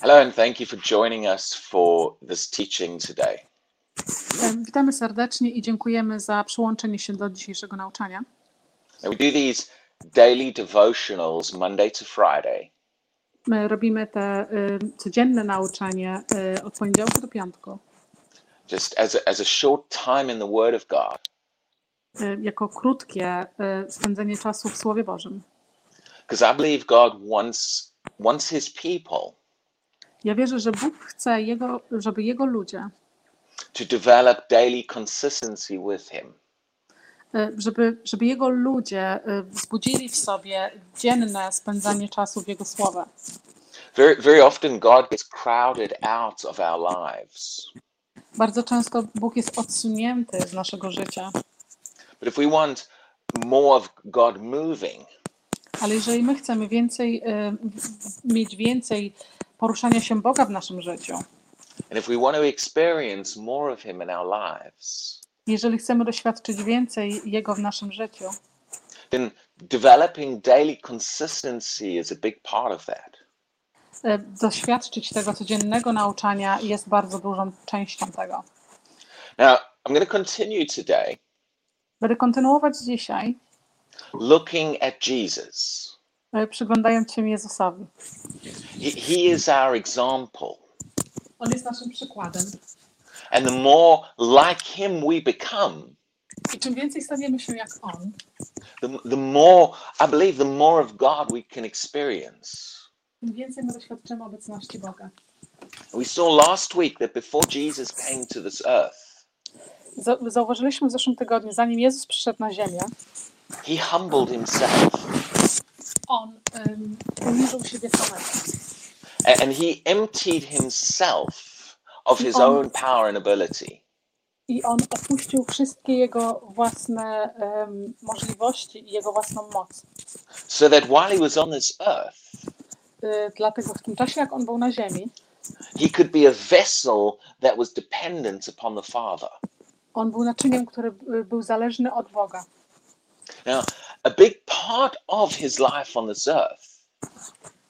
Hello, and thank you for joining us for this teaching today. Witamy serdecznie i dziękujemy za przyłączenie się do dzisiejszego nauczania. We do these daily devotionals Monday to Friday, My robimy te y, codzienne nauczanie y, od poniedziałku do piątku just as a, as a short time in the Word of God. y, jako krótkie y, spędzenie czasu w Słowie Bożym. Because I believe God wants, wants His people Ja wierzę, że Bóg chce, jego, żeby Jego ludzie, to develop daily consistency with Him. y, żeby, żeby Jego ludzie y, wzbudzili w sobie dzienne spędzanie czasu w Jego Słowie. Very, very often, God gets crowded out of our lives. Bardzo często Bóg jest odsunięty z naszego życia, But if we want more of God moving, ale jeżeli my chcemy więcej, w- mieć więcej poruszania się Boga w naszym życiu, and if we want to experience more of Him in our lives, jeżeli chcemy doświadczyć więcej Jego w naszym życiu, then developing daily consistency is a big part of that. e, doświadczyć tego codziennego nauczania jest bardzo dużą częścią tego. Now, I'm going to continue today Będę kontynuować dzisiaj, looking at Jesus. E, przyglądając się Jezusowi. He, he is our example. On jest naszym przykładem. And the more like Him we become, I czym więcej staniemy się jak On, the, the more, I believe, the more of God we can experience. tym więcej my doświadczymy obecności Boga. We saw last week that before Jesus came to this earth, Za- Zauważyliśmy w zeszłym tygodniu, zanim Jezus przyszedł na ziemię, He humbled Himself On um, poniżył siebie samego. and He emptied Himself of His On- own power and ability. I On opuścił wszystkie Jego własne em, możliwości i Jego własną moc. So that while He was on this earth, Y, Dlatego w tym czasie, jak On był na ziemi, He could be a vessel that was dependent upon the Father. On był naczyniem, który y, był zależny od Boga. Now, a big part of his life on this earth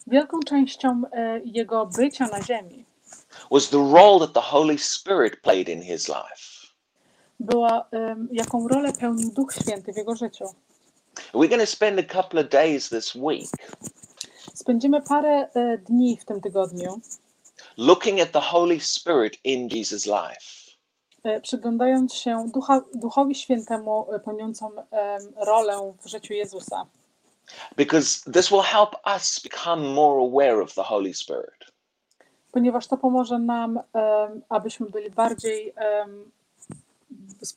Wielką częścią e, Jego bycia na ziemi was the role that the Holy Spirit played in his life. była, em, jaką rolę pełnił Duch Święty w Jego życiu. We're going to spend a couple of days this week Spędzimy parę e, dni w tym tygodniu, looking at the Holy Spirit in Jesus' life. E, przyglądając się Ducha, Duchowi Świętemu e, pełniącą rolę w życiu Jezusa. Because this will help us become more aware of the Holy Spirit. ponieważ to pomoże nam, abyśmy byli bardziej,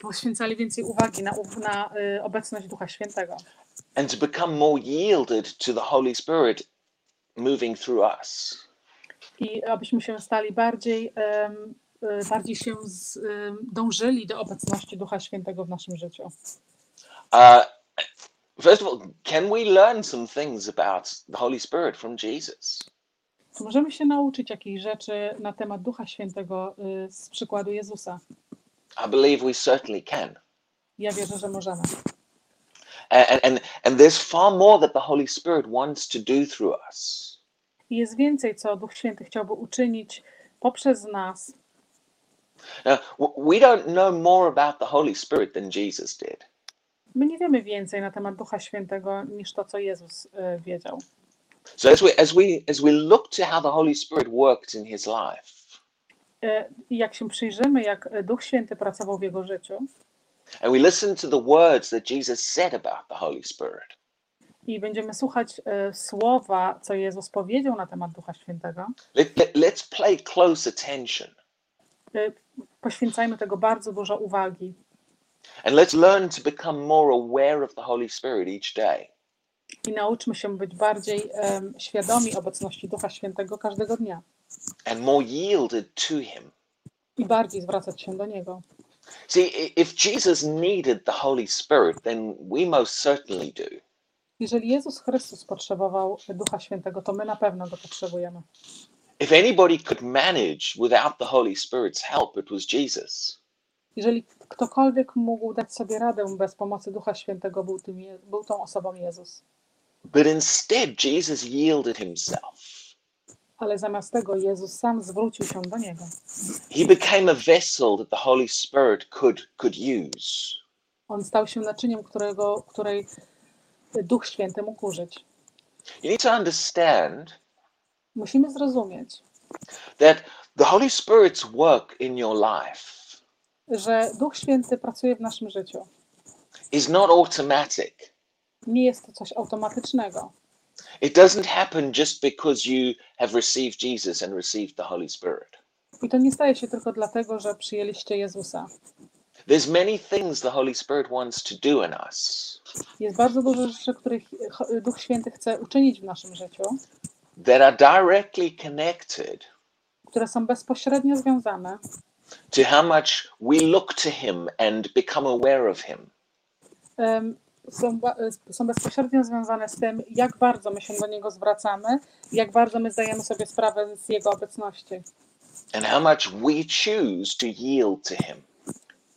poświęcali więcej uwagi na, na y, obecność Ducha Świętego And to become more yielded to the Holy Spirit moving through us. i abyśmy się stali bardziej, y, bardziej się z, em, dążyli do obecności Ducha Świętego w naszym życiu. Uh, first of all, can we learn some things about the Holy Spirit from Jesus? Możemy się nauczyć jakichś rzeczy na temat Ducha Świętego y, z przykładu Jezusa? I believe we certainly can. Ja wierzę, że możemy. And, and, and there's far more that the Holy Spirit wants to do through us. Jest więcej, co Duch Święty chciałby uczynić poprzez nas. Now, we don't know more about the Holy Spirit than Jesus did. My nie wiemy więcej na temat Ducha Świętego niż to, co Jezus y, wiedział. So as we, as we, as we look to how the Holy Spirit worked in his life, I jak się przyjrzymy, jak Duch Święty pracował w jego życiu and we listen to the words that Jesus said about the Holy Spirit, i będziemy słuchać e, słowa, co Jezus powiedział na temat Ducha Świętego, let, let, let's pay close attention e, poświęcajmy tego bardzo dużo uwagi and let's learn to become more aware of the Holy Spirit each day. i nauczmy się być bardziej em, świadomi obecności Ducha Świętego każdego dnia and more yielded to him. i bardziej zwracać się do Niego. See, if Jesus needed the Holy Spirit, then we most certainly do. Jeżeli Jezus Chrystus potrzebował Ducha Świętego, to my na pewno go potrzebujemy. If anybody could manage without the Holy Spirit's help, it was Jesus. Jeżeli ktokolwiek mógł dać sobie radę bez pomocy Ducha Świętego, był, tym, był tą osobą Jezus. But instead, Jesus yielded himself. ale zamiast tego Jezus sam zwrócił się do niego. He became a vessel that the Holy Spirit could could use. On stał się naczyniem, którego, której Duch Święty mógł użyć. You need to understand Musimy zrozumieć, that the Holy Spirit's work in your life że Duch Święty pracuje w naszym życiu. is not automatic. Nie jest to coś automatycznego. It doesn't happen just because you have received Jesus and received the Holy Spirit. I to nie staje się tylko dlatego, że przyjęliście Jezusa. There's many things the Holy Spirit wants to do in us Jest bardzo dużo rzeczy, których Duch Święty chce uczynić w naszym życiu, that are directly connected które są bezpośrednio związane to how much we look to Him and become aware of Him. em, są, są bezpośrednio związane z tym, jak bardzo my się do Niego zwracamy, jak bardzo my zdajemy sobie sprawę z Jego obecności and how much we choose to yield to Him.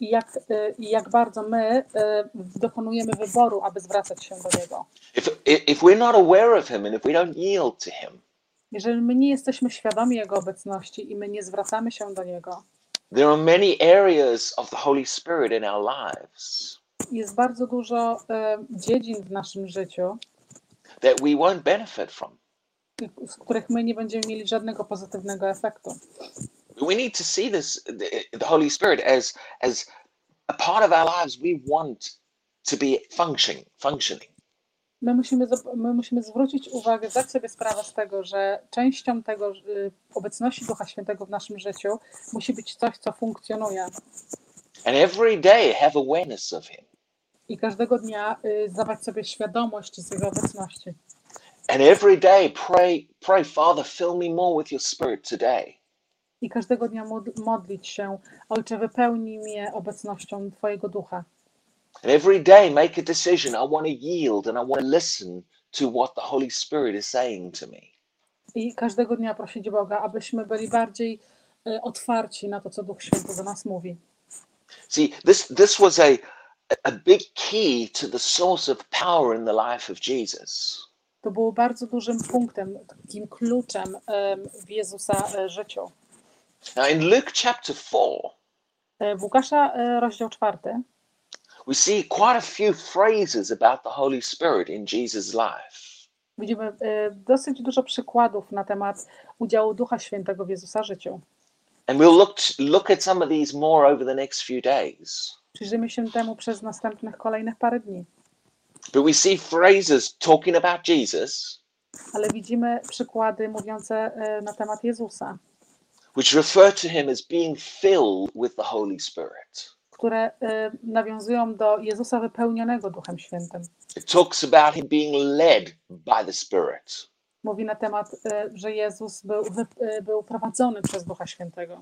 I jak, e, i jak bardzo my e, dokonujemy wyboru, aby zwracać się do Niego. If, if we're not aware of Him and if we don't yield to Him, Jeżeli my nie jesteśmy świadomi Jego obecności i my nie zwracamy się do Niego, there are many areas of the Holy Spirit in our lives jest bardzo dużo e, dziedzin w naszym życiu, that we won't benefit from. z których my nie będziemy mieli żadnego pozytywnego efektu. We need to see this, the, the Holy Spirit, as, as a part of our lives we want to be functioning, functioning. My musimy, my musimy zwrócić uwagę, zdać sobie sprawę z tego, że częścią tego y, obecności Ducha Świętego w naszym życiu musi być coś, co funkcjonuje. And every day have awareness of Him. I każdego dnia y, zdawać sobie świadomość z Jego obecności. And every day pray, pray, Father, fill me more with your Spirit today. I każdego dnia mod- modlić się, Ojcze, wypełnij mnie obecnością Twojego Ducha. And every day make a decision. I want to yield and I want to listen to what the Holy Spirit is saying to me. I każdego dnia prosić Boga, abyśmy byli bardziej y, otwarci na to, co Duch Święty do nas mówi. See, this this was a a big key to the source of power in the life of Jesus. To było bardzo dużym punktem, takim kluczem em, w Jezusa e, życiu. Now in Luke chapter 4, E, W Łukasza e, rozdział czwarty we see quite a few phrases about the Holy Spirit in Jesus' life. widzimy e, dosyć dużo przykładów na temat udziału Ducha Świętego w Jezusa życiu. And we'll look look at some of these more over the next few days. Przyjrzymy się temu przez następnych kolejnych parę dni. But we see phrases talking about Jesus Ale widzimy przykłady mówiące e, na temat Jezusa, which refer to him as being filled with the Holy Spirit. które e, nawiązują do Jezusa wypełnionego Duchem Świętym. It talks about him being led by the Spirit. Mówi na temat, e, że Jezus był, e, był prowadzony przez Ducha Świętego.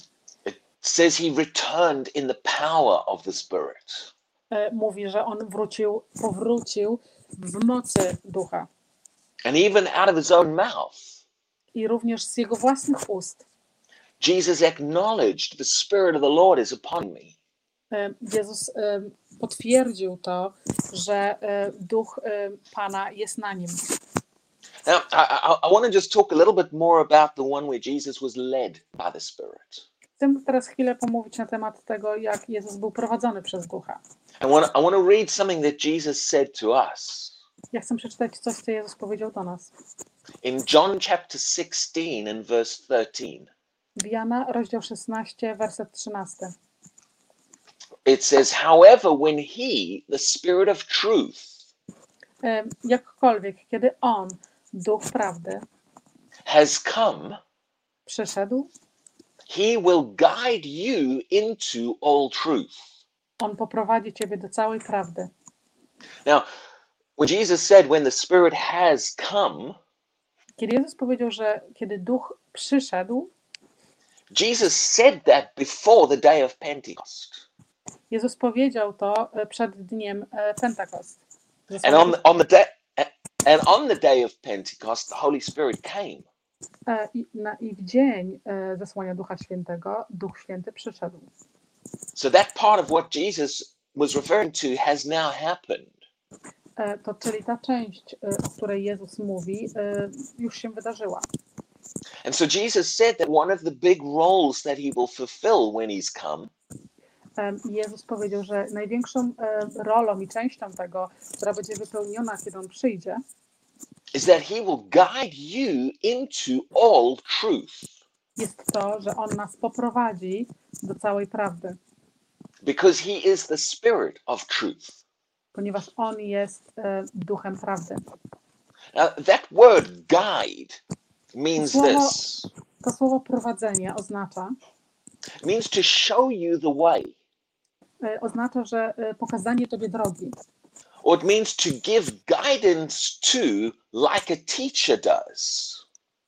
It says he returned in the power of the Spirit. Mówi, że on wrócił, powrócił w mocy Ducha And even out of his own mouth, i również z jego własnych ust. Jesus acknowledged the Spirit of the Lord is upon me. E, Jezus e, potwierdził to, że e, Duch Pana jest na nim. Now, I, I, I want to just talk a little bit more about the one where Jesus was led by the Spirit. Chcę teraz chwilę pomówić na temat tego, jak Jezus był prowadzony przez Ducha. I want, I want to read something that Jesus said to us Ja chcę przeczytać coś, co Jezus powiedział do nas. in John chapter 16 and verse 13. W Jana, rozdział 16, werset 13. It says, However, when he, the Spirit of truth, E, Jakkolwiek, kiedy On, Duch Prawdy, has come, przyszedł, he will guide you into all truth. On poprowadzi ciebie do całej prawdy. Now, when Jesus said, When the Spirit has come, Kiedy Jezus powiedział, że kiedy Duch przyszedł, Jesus said that before the day of Pentecost. Jezus powiedział to e, przed dniem e, Pentekost. And on the, on the day and on the day of Pentecost, the Holy Spirit came. E, I, na, I w dzień zesłania Ducha Świętego Duch Święty przyszedł. So that part of what Jesus was referring to has now happened. To czyli ta część, o której Jezus mówi, już się wydarzyła. And so Jesus said that one of the big roles that he will fulfill when he's come Jezus powiedział, że największą em, rolą i częścią tego, która będzie wypełniona, kiedy On przyjdzie, is that he will guide you into all truth jest to, że On nas poprowadzi do całej prawdy, because he is the spirit of truth. ponieważ On jest e, duchem prawdy. Now, that word guide means Słowo- this To słowo prowadzenie oznacza, means to show you the way, e, oznacza, że e, pokazanie Tobie drogi, or it means to give guidance to like a teacher does.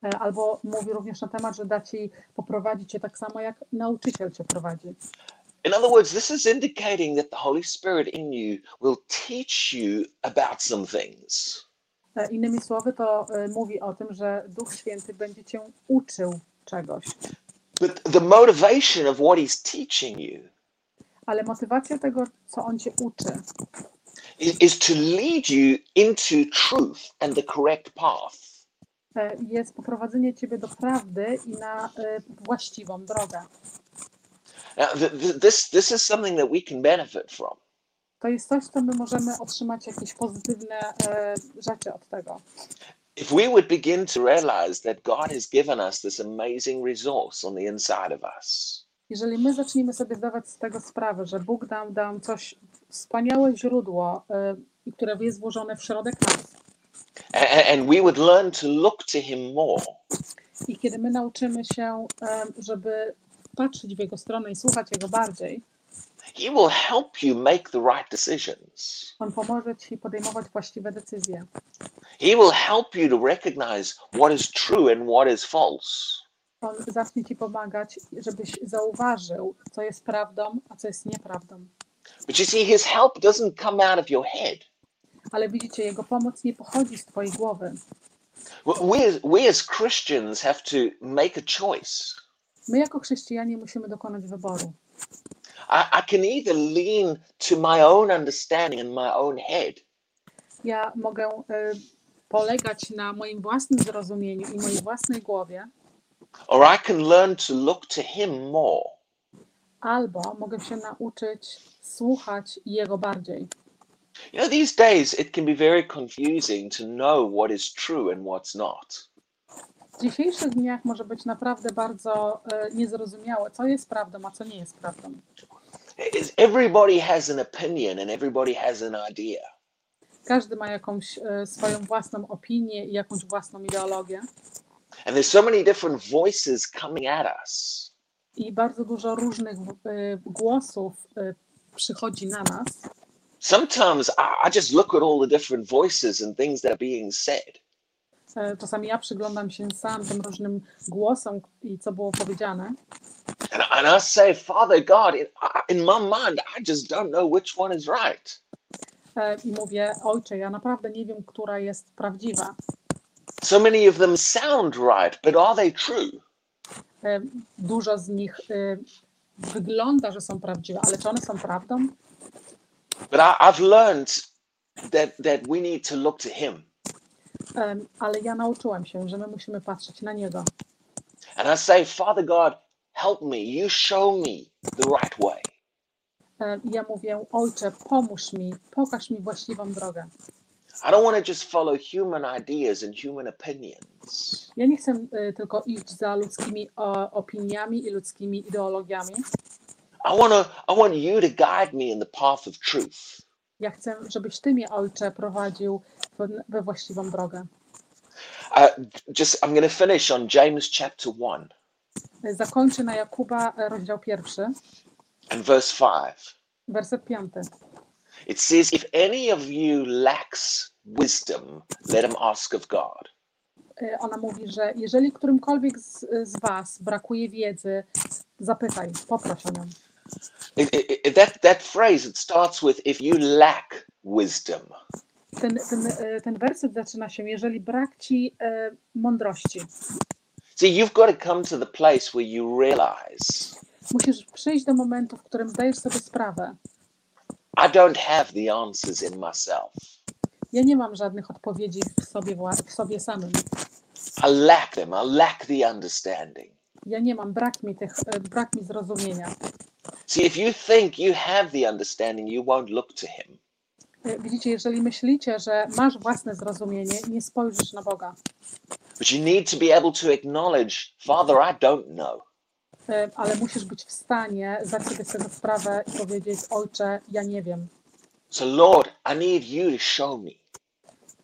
E, albo mówi również na temat, że da Ci poprowadzić Cię tak samo, jak nauczyciel Cię prowadzi. In other words, this is indicating that the Holy Spirit in you will teach you about some things. E, Innymi słowy, to e, mówi o tym, że Duch Święty będzie Cię uczył czegoś, But the motivation of what he's teaching you ale motywacja tego, co On Cię uczy, is, to lead you into truth and the correct path. e, jest poprowadzenie Ciebie do prawdy i na właściwą drogę. Now, th- th- this, this is something that we can benefit from. To jest coś, co my możemy otrzymać jakieś pozytywne e, rzeczy od tego. If we would begin to realize that God has given us this amazing resource on the inside of us, Jeżeli my zaczniemy sobie zdawać z tego sprawę, że Bóg nam dał coś, wspaniałe źródło, e, które jest włożone w środek nas, a- and we would learn to look to Him more, i kiedy my nauczymy się, e, żeby patrzeć w Jego stronę i słuchać Jego bardziej, He will help you make the right decisions. On pomoże Ci podejmować właściwe decyzje. He will help you to recognize what is true and what is false. On zacznie Ci pomagać, żebyś zauważył, co jest prawdą, a co jest nieprawdą. But you see, His help doesn't come out of your head. Ale widzicie, Jego pomoc nie pochodzi z Twojej głowy. We, we as- Christians have to make a choice. My jako chrześcijanie musimy dokonać wyboru. I, I can either lean to my own understanding and my own head, Ja mogę y, polegać na moim własnym zrozumieniu i mojej własnej głowie, or I can learn to look to Him more. albo mogę się nauczyć słuchać Jego bardziej. You know, these days it can be very confusing to know what is true and what's not. W dzisiejszych dniach może być naprawdę bardzo y, niezrozumiałe, co jest prawdą, a co nie jest prawdą. It's- Everybody has an opinion and everybody has an idea. Każdy ma jakąś y, swoją własną opinię i jakąś własną ideologię. And there's so many different voices coming at us. I bardzo dużo różnych y, głosów y, przychodzi na nas. Sometimes I, I just look at all the different voices and things that are being said. Czasami ja przyglądam się sam tym różnym głosom i co było powiedziane. And, I- and I say, Father God, in, in my mind, I just don't know which one is right. E, i mówię, ojcze, ja naprawdę nie wiem, która jest prawdziwa. So many of them sound right, but are they true? E, Dużo z nich e, wygląda, że są prawdziwe, ale czy one są prawdą? But I, I've learned that, that we need to look to Him. Ale ja nauczyłem się, że my musimy patrzeć na Niego. And I say, Father God, help me. You show me the right way. E, Ja mówię, ojcze, pomóż mi, pokaż mi właściwą drogę. I don't want to just follow human ideas and human opinions. Ja nie chcę e, tylko iść za ludzkimi o, opiniami i ludzkimi ideologiami. I want I want you to guide me in the path of truth. Ja chcę, żebyś Ty mnie, ojcze, prowadził we, we właściwą drogę. Uh, just I'm going to finish on James chapter 1 Zakończę na Jakuba, e, rozdział pierwszy, and verse 5. werset piąty. It says, If any of you lacks wisdom, let him ask of God. E, Ona mówi, że jeżeli którymkolwiek z, z Was brakuje wiedzy, zapytaj, poproś o nią. It- it- it- that, that phrase, it starts with, If you lack wisdom. Ten, ten, e, ten werset zaczyna się, jeżeli brak Ci e, mądrości. See, you've got to come to the place where you realize Musisz przyjść do momentu, w którym zdajesz sobie sprawę. I don't have the answers in myself. Ja nie mam żadnych odpowiedzi w sobie, w sobie samym. I lack them. I lack the understanding. Ja nie mam, brak mi tych, e, brak mi zrozumienia. See, if you think you have the understanding, you won't look to Him. E, Widzicie, jeżeli myślicie, że masz własne zrozumienie, nie spojrzysz na Boga. But you need to be able to acknowledge, Father, I don't know. E, ale musisz być w stanie zdać sobie z tego sprawę i powiedzieć: Ojcze, ja nie wiem. So, Lord, I need you to show me.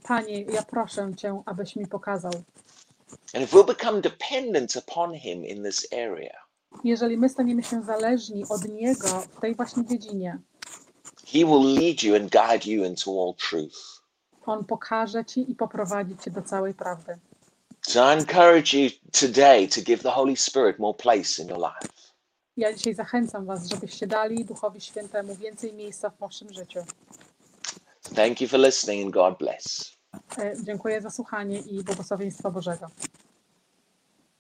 Panie, ja proszę Cię, abyś mi pokazał. And if we'll become dependent upon Him in this area, Jeżeli my staniemy się zależni od Niego w tej właśnie dziedzinie, He will lead you and guide you into all truth. On pokaże Ci i poprowadzi Cię do całej prawdy. So, I encourage you today to give the Holy Spirit more place in your life. Ja dzisiaj zachęcam Was, żebyście dali Duchowi Świętemu więcej miejsca w Waszym życiu. Thank you for listening and God bless. E, Dziękuję za słuchanie i błogosławieństwa Bożego.